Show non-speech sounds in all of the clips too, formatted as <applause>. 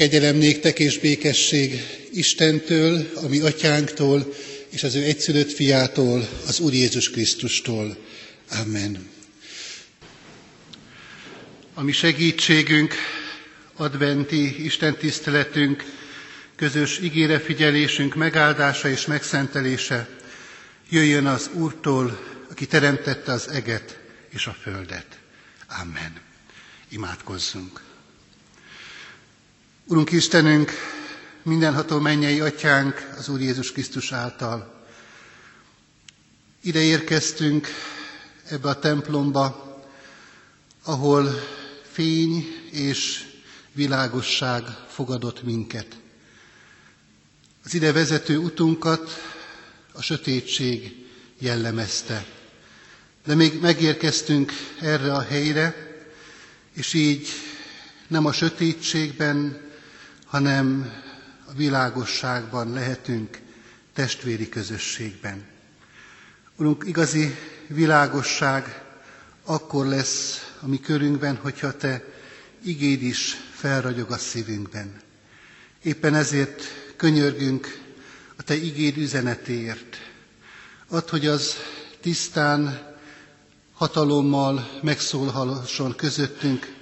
Kegyelem néktek és békesség Istentől, a mi atyánktól, és az ő egyszülött fiától, az Úr Jézus Krisztustól. Amen. A mi segítségünk, adventi Isten tiszteletünk, közös ígére figyelésünk megáldása és megszentelése jöjjön az Úrtól, aki teremtette az eget és a földet. Amen. Imádkozzunk. Urunk Istenünk, mindenható mennyei atyánk az Úr Jézus Krisztus által. Ide érkeztünk ebbe a templomba, ahol fény és világosság fogadott minket. Az ide vezető utunkat a sötétség jellemezte. De még megérkeztünk erre a helyre, és így nem a sötétségben, hanem a világosságban lehetünk testvéri közösségben. Urunk, igazi világosság akkor lesz a mi körünkben, hogyha Te igéd is felragyog a szívünkben. Éppen ezért könyörgünk a Te igéd üzenetéért. Add, hogy az tisztán, hatalommal megszólhasson közöttünk,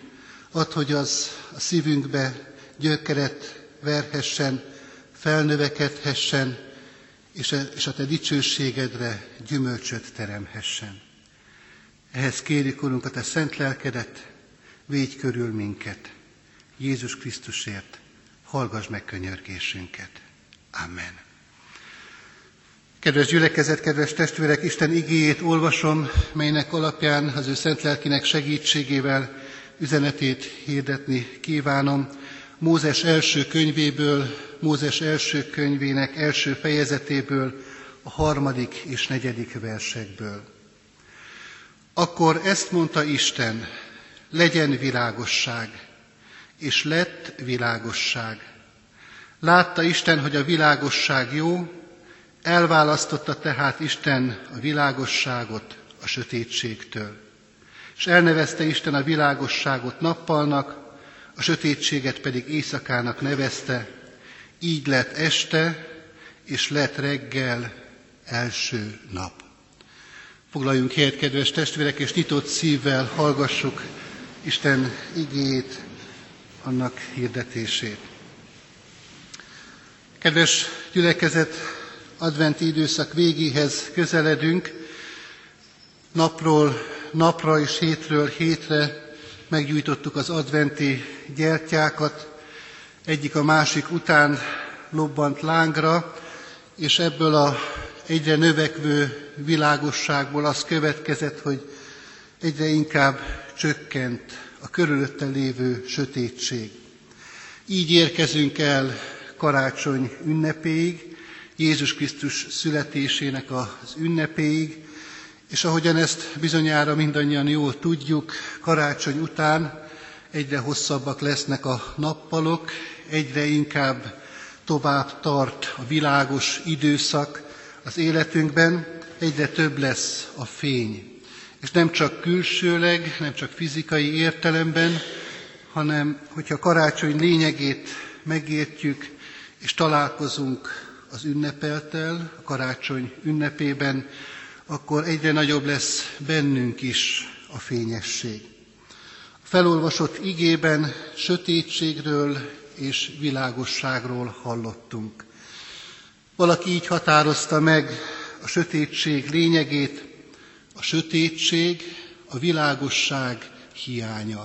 add, hogy az a szívünkbe gyökeret verhessen, felnövekedhessen, és a, és a Te dicsőségedre gyümölcsöt teremhessen. Ehhez kérjük, Urunk, a Te szent lelkedet, védj körül minket. Jézus Krisztusért hallgass meg könyörgésünket. Amen. Kedves gyülekezet, kedves testvérek, Isten igéjét olvasom, melynek alapján az ő szent lelkinek segítségével üzenetét hirdetni kívánom. Mózes első könyvéből, Mózes első könyvének első fejezetéből, a harmadik és negyedik versekből. Akkor ezt mondta Isten, legyen világosság, és lett világosság. Látta Isten, hogy a világosság jó, elválasztotta tehát Isten a világosságot a sötétségtől. És elnevezte Isten a világosságot nappalnak, a sötétséget pedig éjszakának nevezte, így lett este, és lett reggel első nap. Foglaljunk helyet, kedves testvérek, és nyitott szívvel hallgassuk Isten igét, annak hirdetését. Kedves gyülekezet, adventi időszak végéhez közeledünk, napról napra és hétről hétre meggyújtottuk az adventi gyertyákat, egyik a másik után lobbant lángra, és ebből a egyre növekvő világosságból az következett, hogy egyre inkább csökkent a körülötte lévő sötétség. Így érkezünk el karácsony ünnepéig, Jézus Krisztus születésének az ünnepéig, és ahogyan ezt bizonyára mindannyian jól tudjuk, karácsony után egyre hosszabbak lesznek a nappalok, egyre inkább tovább tart a világos időszak az életünkben, egyre több lesz a fény. És nem csak külsőleg, nem csak fizikai értelemben, hanem hogyha karácsony lényegét megértjük, és találkozunk az ünnepeltel, a karácsony ünnepében, akkor egyre nagyobb lesz bennünk is a fényesség. A felolvasott igében sötétségről és világosságról hallottunk. Valaki így határozta meg a sötétség lényegét, a sötétség, a világosság hiánya.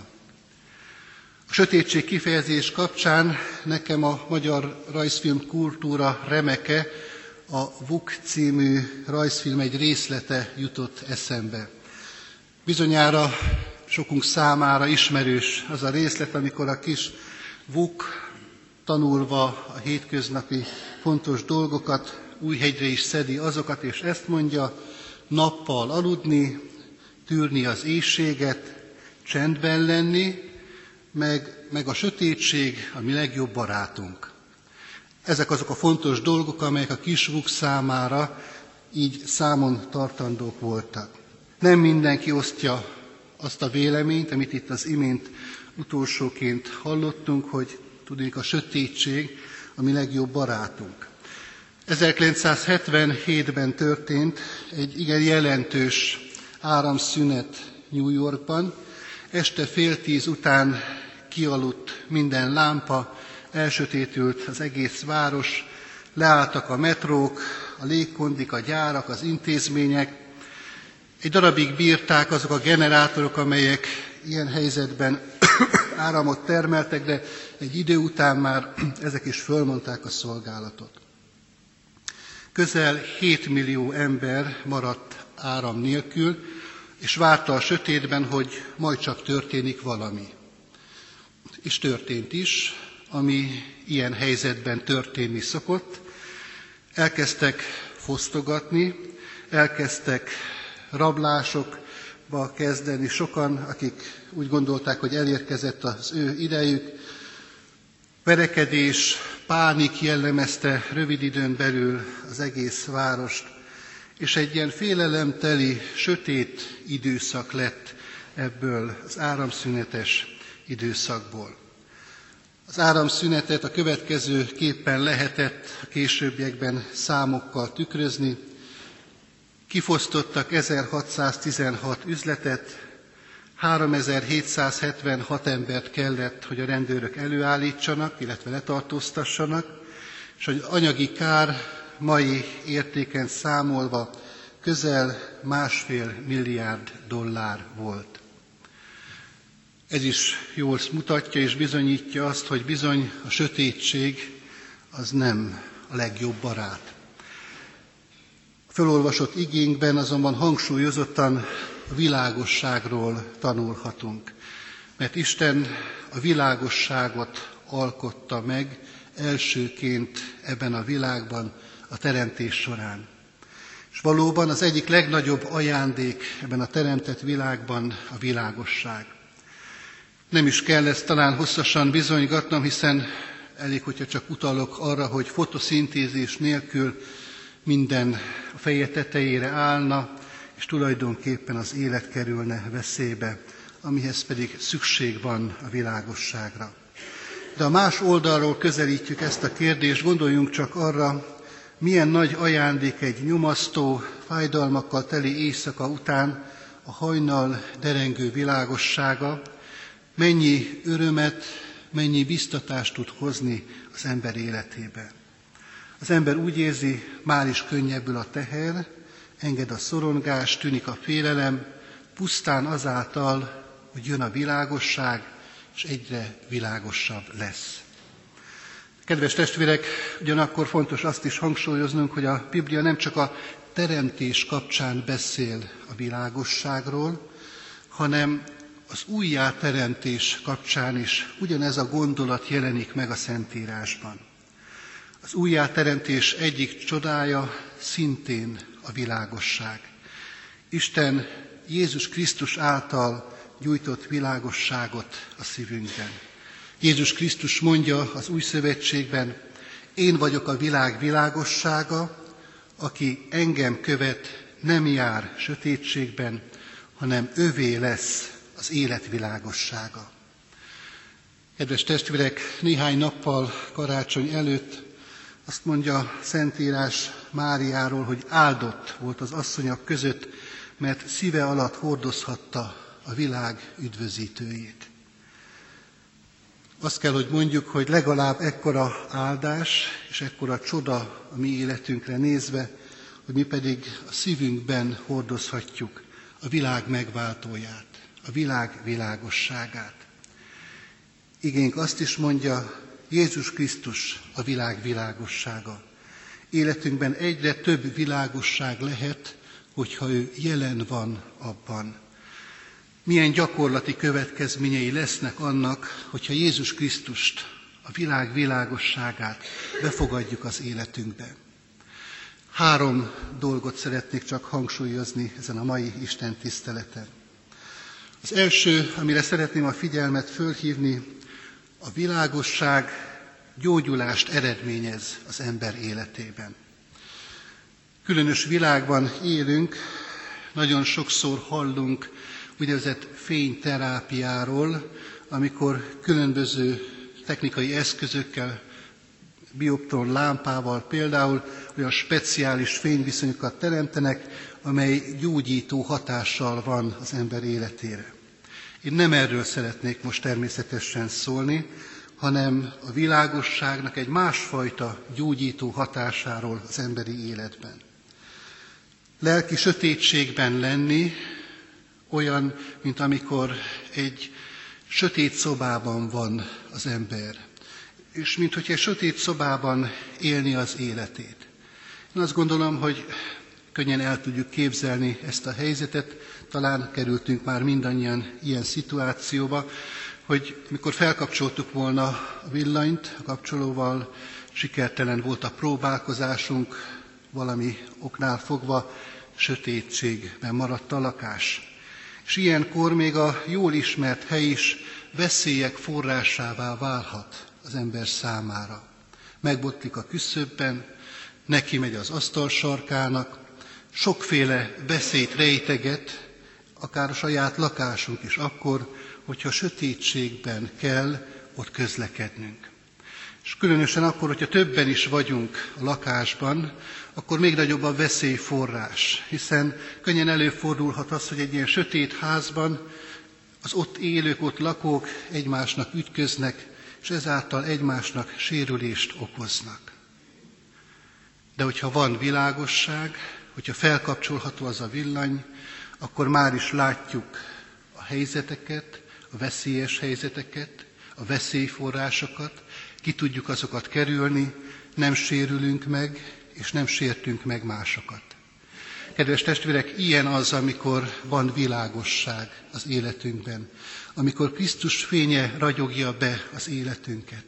A sötétség kifejezés kapcsán nekem a magyar rajzfilm kultúra remeke, a Vuk című rajzfilm egy részlete jutott eszembe. Bizonyára sokunk számára ismerős az a részlet, amikor a kis Vuk tanulva a hétköznapi fontos dolgokat újhegyre is szedi azokat, és ezt mondja, nappal aludni, tűrni az éjséget, csendben lenni, meg, meg a sötétség a mi legjobb barátunk. Ezek azok a fontos dolgok, amelyek a kisvuk számára így számon tartandók voltak. Nem mindenki osztja azt a véleményt, amit itt az imént utolsóként hallottunk, hogy tudnék a sötétség, a mi legjobb barátunk. 1977-ben történt egy igen jelentős áramszünet New Yorkban. Este fél tíz után kialudt minden lámpa, elsötétült az egész város, leálltak a metrók, a légkondik, a gyárak, az intézmények. Egy darabig bírták azok a generátorok, amelyek ilyen helyzetben <coughs> áramot termeltek, de egy idő után már <coughs> ezek is fölmondták a szolgálatot. Közel 7 millió ember maradt áram nélkül, és várta a sötétben, hogy majd csak történik valami. És történt is, ami ilyen helyzetben történni szokott. Elkezdtek fosztogatni, elkezdtek rablásokba kezdeni sokan, akik úgy gondolták, hogy elérkezett az ő idejük. Verekedés, pánik jellemezte rövid időn belül az egész várost, és egy ilyen félelemteli, sötét időszak lett ebből az áramszünetes időszakból. Az áramszünetet a következő képpen lehetett a későbbiekben számokkal tükrözni. Kifosztottak 1616 üzletet, 3776 embert kellett, hogy a rendőrök előállítsanak, illetve letartóztassanak, és hogy anyagi kár mai értéken számolva közel másfél milliárd dollár volt. Ez is jól mutatja és bizonyítja azt, hogy bizony a sötétség az nem a legjobb barát. A felolvasott igénkben azonban hangsúlyozottan a világosságról tanulhatunk, mert Isten a világosságot alkotta meg elsőként ebben a világban, a teremtés során. És valóban az egyik legnagyobb ajándék ebben a teremtett világban a világosság. Nem is kell ezt talán hosszasan bizonygatnom, hiszen elég, hogyha csak utalok arra, hogy fotoszintézis nélkül minden a feje tetejére állna, és tulajdonképpen az élet kerülne veszélybe, amihez pedig szükség van a világosságra. De a más oldalról közelítjük ezt a kérdést, gondoljunk csak arra, milyen nagy ajándék egy nyomasztó, fájdalmakkal teli éjszaka után a hajnal derengő világossága, mennyi örömet, mennyi biztatást tud hozni az ember életébe. Az ember úgy érzi, már is könnyebbül a teher, enged a szorongás, tűnik a félelem, pusztán azáltal, hogy jön a világosság, és egyre világosabb lesz. Kedves testvérek, ugyanakkor fontos azt is hangsúlyoznunk, hogy a Biblia nem csak a teremtés kapcsán beszél a világosságról, hanem az újjáteremtés kapcsán is ugyanez a gondolat jelenik meg a Szentírásban. Az újjáteremtés egyik csodája szintén a világosság. Isten Jézus Krisztus által gyújtott világosságot a szívünkben. Jézus Krisztus mondja az új szövetségben, én vagyok a világ világossága, aki engem követ, nem jár sötétségben, hanem övé lesz az élet világossága. Kedves testvérek, néhány nappal karácsony előtt azt mondja Szentírás Máriáról, hogy áldott volt az asszonyok között, mert szíve alatt hordozhatta a világ üdvözítőjét. Azt kell, hogy mondjuk, hogy legalább ekkora áldás és ekkora csoda a mi életünkre nézve, hogy mi pedig a szívünkben hordozhatjuk a világ megváltóját, a világ világosságát. Igénk azt is mondja, Jézus Krisztus a világ világossága. Életünkben egyre több világosság lehet, hogyha ő jelen van abban milyen gyakorlati következményei lesznek annak, hogyha Jézus Krisztust, a világ világosságát befogadjuk az életünkbe. Három dolgot szeretnék csak hangsúlyozni ezen a mai Isten tiszteleten. Az első, amire szeretném a figyelmet fölhívni, a világosság gyógyulást eredményez az ember életében. Különös világban élünk, nagyon sokszor hallunk úgynevezett fényterápiáról, amikor különböző technikai eszközökkel, bioptron lámpával például olyan speciális fényviszonyokat teremtenek, amely gyógyító hatással van az ember életére. Én nem erről szeretnék most természetesen szólni, hanem a világosságnak egy másfajta gyógyító hatásáról az emberi életben. Lelki sötétségben lenni olyan, mint amikor egy sötét szobában van az ember, és mint hogy egy sötét szobában élni az életét. Én azt gondolom, hogy könnyen el tudjuk képzelni ezt a helyzetet, talán kerültünk már mindannyian ilyen szituációba, hogy mikor felkapcsoltuk volna a villanyt a kapcsolóval, sikertelen volt a próbálkozásunk, valami oknál fogva sötétségben maradt a lakás. És ilyenkor még a jól ismert hely is veszélyek forrásává válhat az ember számára. Megbotlik a küszöbben, neki megy az asztal sarkának, sokféle veszélyt rejteget, akár a saját lakásunk is akkor, hogyha sötétségben kell ott közlekednünk. És különösen akkor, hogyha többen is vagyunk a lakásban, akkor még nagyobb a veszélyforrás, hiszen könnyen előfordulhat az, hogy egy ilyen sötét házban az ott élők, ott lakók egymásnak ütköznek, és ezáltal egymásnak sérülést okoznak. De hogyha van világosság, hogyha felkapcsolható az a villany, akkor már is látjuk a helyzeteket, a veszélyes helyzeteket, a veszélyforrásokat, ki tudjuk azokat kerülni, nem sérülünk meg, és nem sértünk meg másokat. Kedves testvérek, ilyen az, amikor van világosság az életünkben, amikor Krisztus fénye ragyogja be az életünket,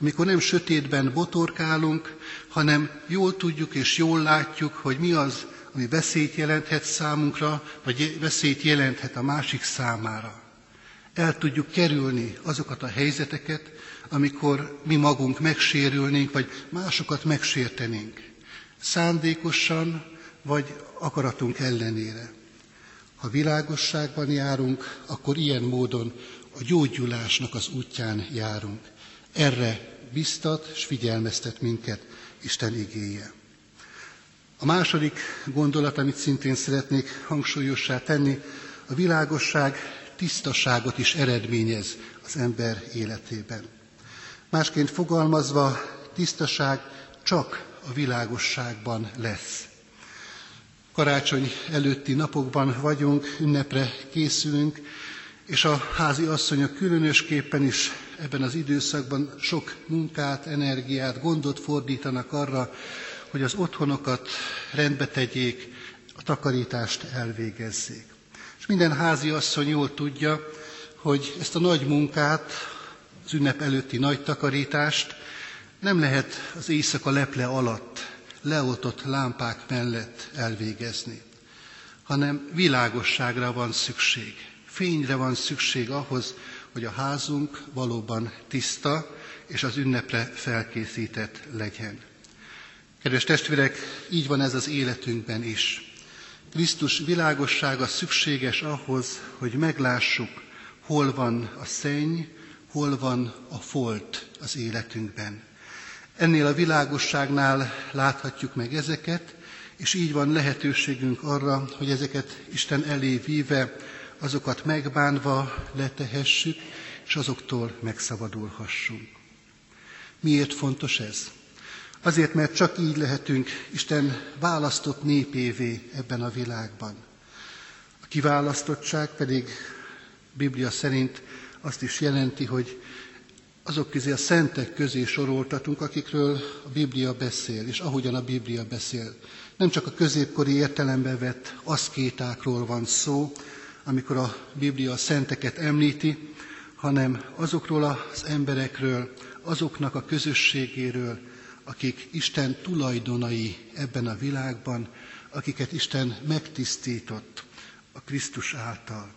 amikor nem sötétben botorkálunk, hanem jól tudjuk és jól látjuk, hogy mi az, ami veszélyt jelenthet számunkra, vagy veszélyt jelenthet a másik számára. El tudjuk kerülni azokat a helyzeteket, amikor mi magunk megsérülnénk, vagy másokat megsértenénk. Szándékosan, vagy akaratunk ellenére. Ha világosságban járunk, akkor ilyen módon a gyógyulásnak az útján járunk. Erre biztat és figyelmeztet minket Isten igéje. A második gondolat, amit szintén szeretnék hangsúlyossá tenni, a világosság tisztaságot is eredményez az ember életében. Másként fogalmazva, tisztaság csak a világosságban lesz. Karácsony előtti napokban vagyunk, ünnepre készülünk, és a házi asszonyok különösképpen is ebben az időszakban sok munkát, energiát, gondot fordítanak arra, hogy az otthonokat rendbe tegyék, a takarítást elvégezzék. És minden házi asszony jól tudja, hogy ezt a nagy munkát, az ünnep előtti nagy takarítást nem lehet az éjszaka leple alatt, leoltott lámpák mellett elvégezni, hanem világosságra van szükség, fényre van szükség ahhoz, hogy a házunk valóban tiszta és az ünnepre felkészített legyen. Kedves testvérek, így van ez az életünkben is. Krisztus világossága szükséges ahhoz, hogy meglássuk, hol van a szenny, hol van a folt az életünkben. Ennél a világosságnál láthatjuk meg ezeket, és így van lehetőségünk arra, hogy ezeket Isten elé víve, azokat megbánva letehessük, és azoktól megszabadulhassunk. Miért fontos ez? Azért, mert csak így lehetünk Isten választott népévé ebben a világban. A kiválasztottság pedig Biblia szerint azt is jelenti, hogy azok közé a szentek közé soroltatunk, akikről a Biblia beszél, és ahogyan a Biblia beszél. Nem csak a középkori értelembe vett aszkétákról van szó, amikor a Biblia a szenteket említi, hanem azokról az emberekről, azoknak a közösségéről, akik Isten tulajdonai ebben a világban, akiket Isten megtisztított a Krisztus által.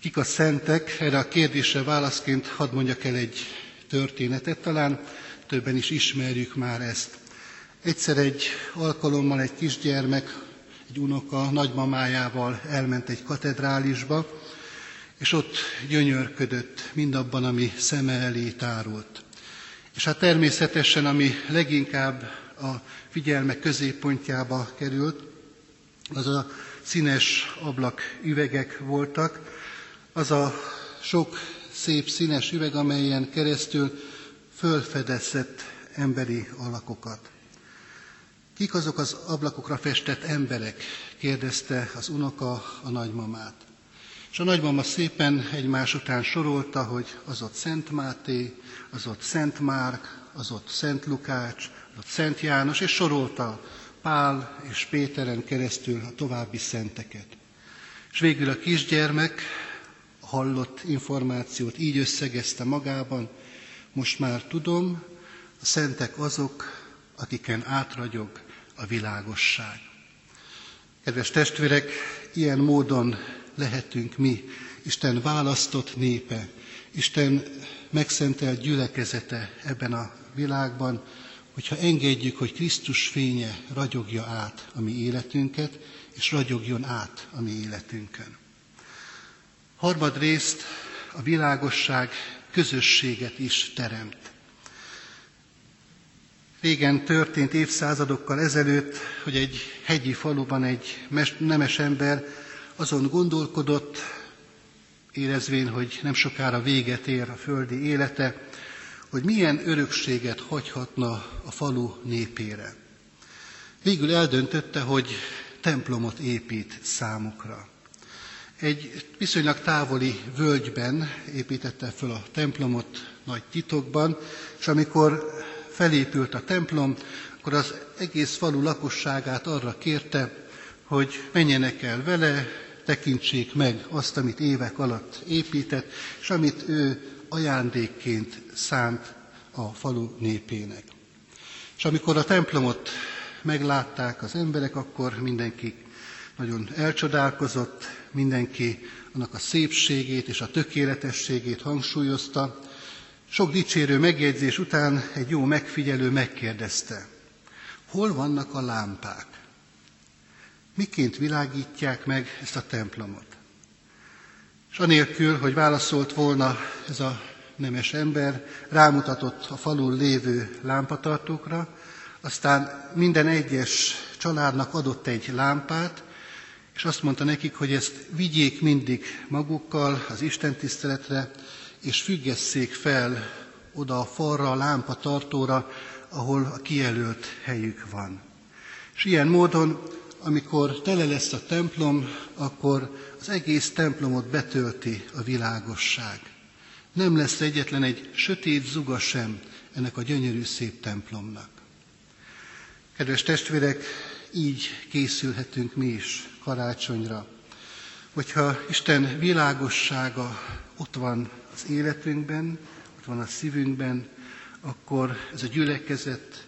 Kik a szentek? Erre a kérdésre válaszként hadd mondjak el egy történetet, talán többen is ismerjük már ezt. Egyszer egy alkalommal egy kisgyermek, egy unoka nagymamájával elment egy katedrálisba, és ott gyönyörködött mindabban, ami szeme elé tárult. És hát természetesen, ami leginkább a figyelme középpontjába került, az a színes ablak üvegek voltak, az a sok szép színes üveg, amelyen keresztül fölfedezett emberi alakokat. Kik azok az ablakokra festett emberek? kérdezte az unoka a nagymamát. És a nagymama szépen egymás után sorolta, hogy az ott Szent Máté, az ott Szent Márk, az ott Szent Lukács, az ott Szent János, és sorolta Pál és Péteren keresztül a további szenteket. És végül a kisgyermek hallott információt így összegezte magában, most már tudom, a szentek azok, akiken átragyog a világosság. Kedves testvérek, ilyen módon lehetünk mi, Isten választott népe, Isten megszentelt gyülekezete ebben a világban, hogyha engedjük, hogy Krisztus fénye ragyogja át a mi életünket, és ragyogjon át a mi életünkön. Harmadrészt a világosság közösséget is teremt. Régen történt évszázadokkal ezelőtt, hogy egy hegyi faluban egy nemes ember azon gondolkodott, érezvén, hogy nem sokára véget ér a földi élete, hogy milyen örökséget hagyhatna a falu népére. Végül eldöntötte, hogy templomot épít számukra. Egy viszonylag távoli völgyben építette föl a templomot nagy titokban, és amikor felépült a templom, akkor az egész falu lakosságát arra kérte, hogy menjenek el vele, tekintsék meg azt, amit évek alatt épített, és amit ő ajándékként szánt a falu népének. És amikor a templomot meglátták az emberek, akkor mindenki nagyon elcsodálkozott, mindenki annak a szépségét és a tökéletességét hangsúlyozta. Sok dicsérő megjegyzés után egy jó megfigyelő megkérdezte, hol vannak a lámpák? Miként világítják meg ezt a templomot? És anélkül, hogy válaszolt volna ez a nemes ember, rámutatott a falun lévő lámpatartókra, aztán minden egyes családnak adott egy lámpát, és azt mondta nekik, hogy ezt vigyék mindig magukkal az Isten tiszteletre, és függesszék fel oda a falra, a lámpa tartóra, ahol a kijelölt helyük van. És ilyen módon, amikor tele lesz a templom, akkor az egész templomot betölti a világosság. Nem lesz egyetlen egy sötét zuga sem ennek a gyönyörű szép templomnak. Kedves testvérek, így készülhetünk mi is karácsonyra. Hogyha Isten világossága ott van az életünkben, ott van a szívünkben, akkor ez a gyülekezet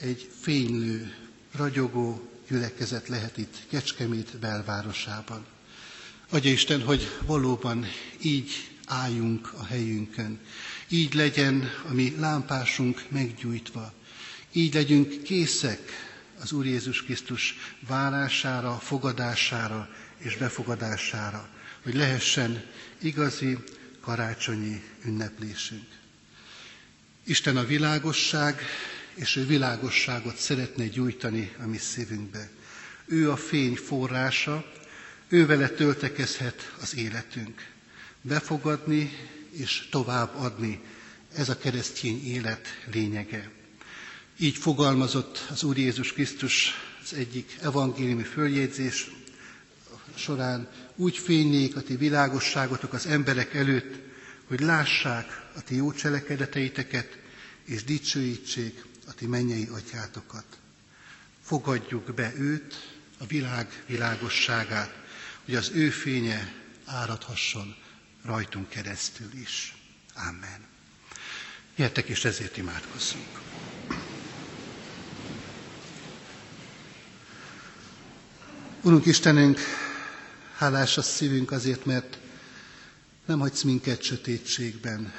egy fénylő, ragyogó gyülekezet lehet itt Kecskemét belvárosában. Adja Isten, hogy valóban így álljunk a helyünkön. Így legyen a mi lámpásunk meggyújtva. Így legyünk készek az Úr Jézus Krisztus válására, fogadására és befogadására, hogy lehessen igazi karácsonyi ünneplésünk. Isten a világosság, és ő világosságot szeretne gyújtani a mi szívünkbe. Ő a fény forrása, ő vele töltekezhet az életünk. Befogadni és továbbadni, ez a keresztény élet lényege. Így fogalmazott az Úr Jézus Krisztus az egyik evangéliumi följegyzés során, úgy fénylék a ti világosságotok az emberek előtt, hogy lássák a ti jó cselekedeteiteket, és dicsőítsék ti mennyei atyátokat. Fogadjuk be őt, a világ világosságát, hogy az ő fénye áradhasson rajtunk keresztül is. Amen. Gyertek és ezért imádkozzunk. Urunk Istenünk, hálás a szívünk azért, mert nem hagysz minket sötétségben.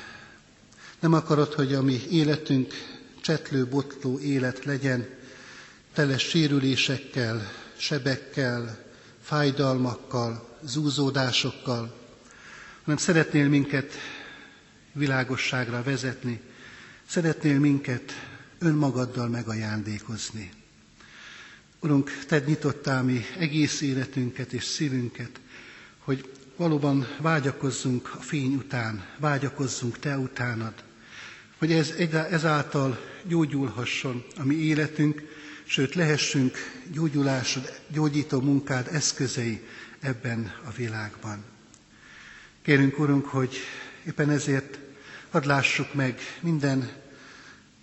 Nem akarod, hogy a mi életünk csetlő, botló élet legyen, tele sérülésekkel, sebekkel, fájdalmakkal, zúzódásokkal, hanem szeretnél minket világosságra vezetni, szeretnél minket önmagaddal megajándékozni. Urunk, Te nyitottál mi egész életünket és szívünket, hogy valóban vágyakozzunk a fény után, vágyakozzunk Te utánad, hogy ez ezáltal gyógyulhasson a mi életünk, sőt lehessünk gyógyulásod, gyógyító munkád eszközei ebben a világban. Kérünk, Urunk, hogy éppen ezért hadd lássuk meg minden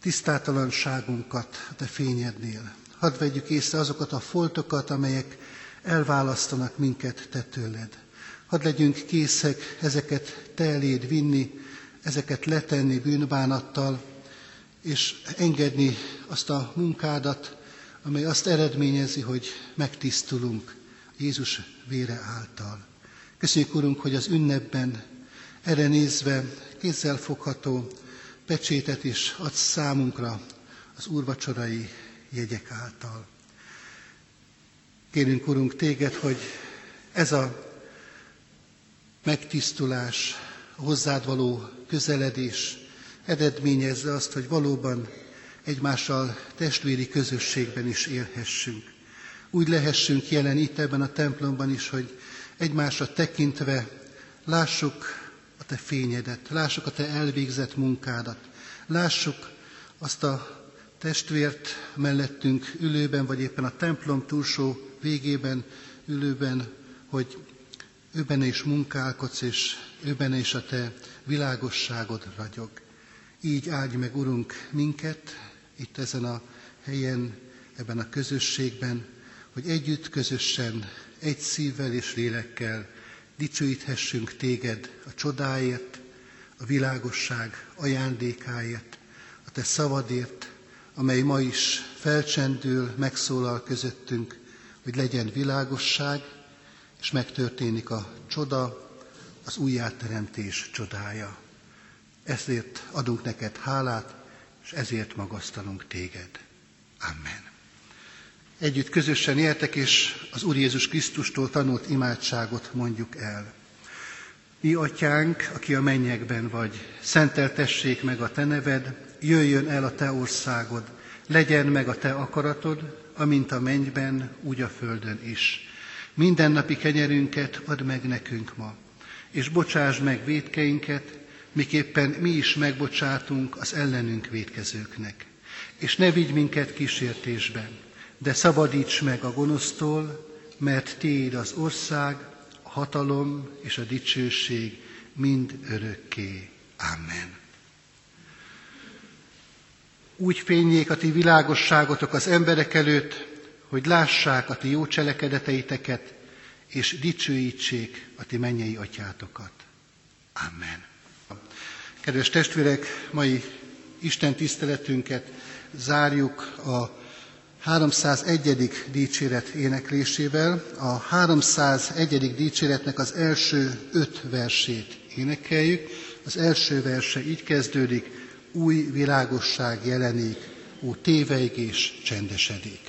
tisztátalanságunkat a Te fényednél. Hadd vegyük észre azokat a foltokat, amelyek elválasztanak minket Te tőled. Hadd legyünk készek ezeket Te eléd vinni, ezeket letenni bűnbánattal, és engedni azt a munkádat, amely azt eredményezi, hogy megtisztulunk Jézus vére által. Köszönjük, Urunk, hogy az ünnepben erre nézve kézzel fogható pecsétet is adsz számunkra az úrvacsorai jegyek által. Kérünk, Urunk, téged, hogy ez a megtisztulás, a hozzád való közeledés eredményezze azt, hogy valóban egymással testvéri közösségben is élhessünk. Úgy lehessünk jelen itt ebben a templomban is, hogy egymásra tekintve lássuk a Te fényedet, lássuk a Te elvégzett munkádat, lássuk azt a testvért mellettünk ülőben, vagy éppen a templom túlsó végében ülőben, hogy őben is munkálkodsz, és őben is a Te világosságod ragyog. Így áldj meg, Urunk, minket itt ezen a helyen, ebben a közösségben, hogy együtt, közösen, egy szívvel és lélekkel dicsőíthessünk Téged a csodáért, a világosság ajándékáért, a Te szavadért, amely ma is felcsendül, megszólal közöttünk, hogy legyen világosság, és megtörténik a csoda, az újjáteremtés csodája. Ezért adunk neked hálát, és ezért magasztalunk téged. Amen. Együtt közösen éltek, és az Úr Jézus Krisztustól tanult imádságot mondjuk el. Mi atyánk, aki a mennyekben vagy, szenteltessék meg a te neved, jöjjön el a te országod, legyen meg a te akaratod, amint a mennyben, úgy a földön is. Mindennapi kenyerünket add meg nekünk ma, és bocsáss meg védkeinket, miképpen mi is megbocsátunk az ellenünk védkezőknek. És ne vigy minket kísértésben, de szabadíts meg a gonosztól, mert Tiéd az ország, a hatalom és a dicsőség mind örökké. Amen. Úgy fényék a ti világosságotok az emberek előtt, hogy lássák a ti jó cselekedeteiteket, és dicsőítsék a ti mennyei atyátokat. Amen. Kedves testvérek, mai Isten tiszteletünket zárjuk a 301. dicséret éneklésével. A 301. dicséretnek az első öt versét énekeljük. Az első verse így kezdődik, új világosság jelenik, ó téveig és csendesedik.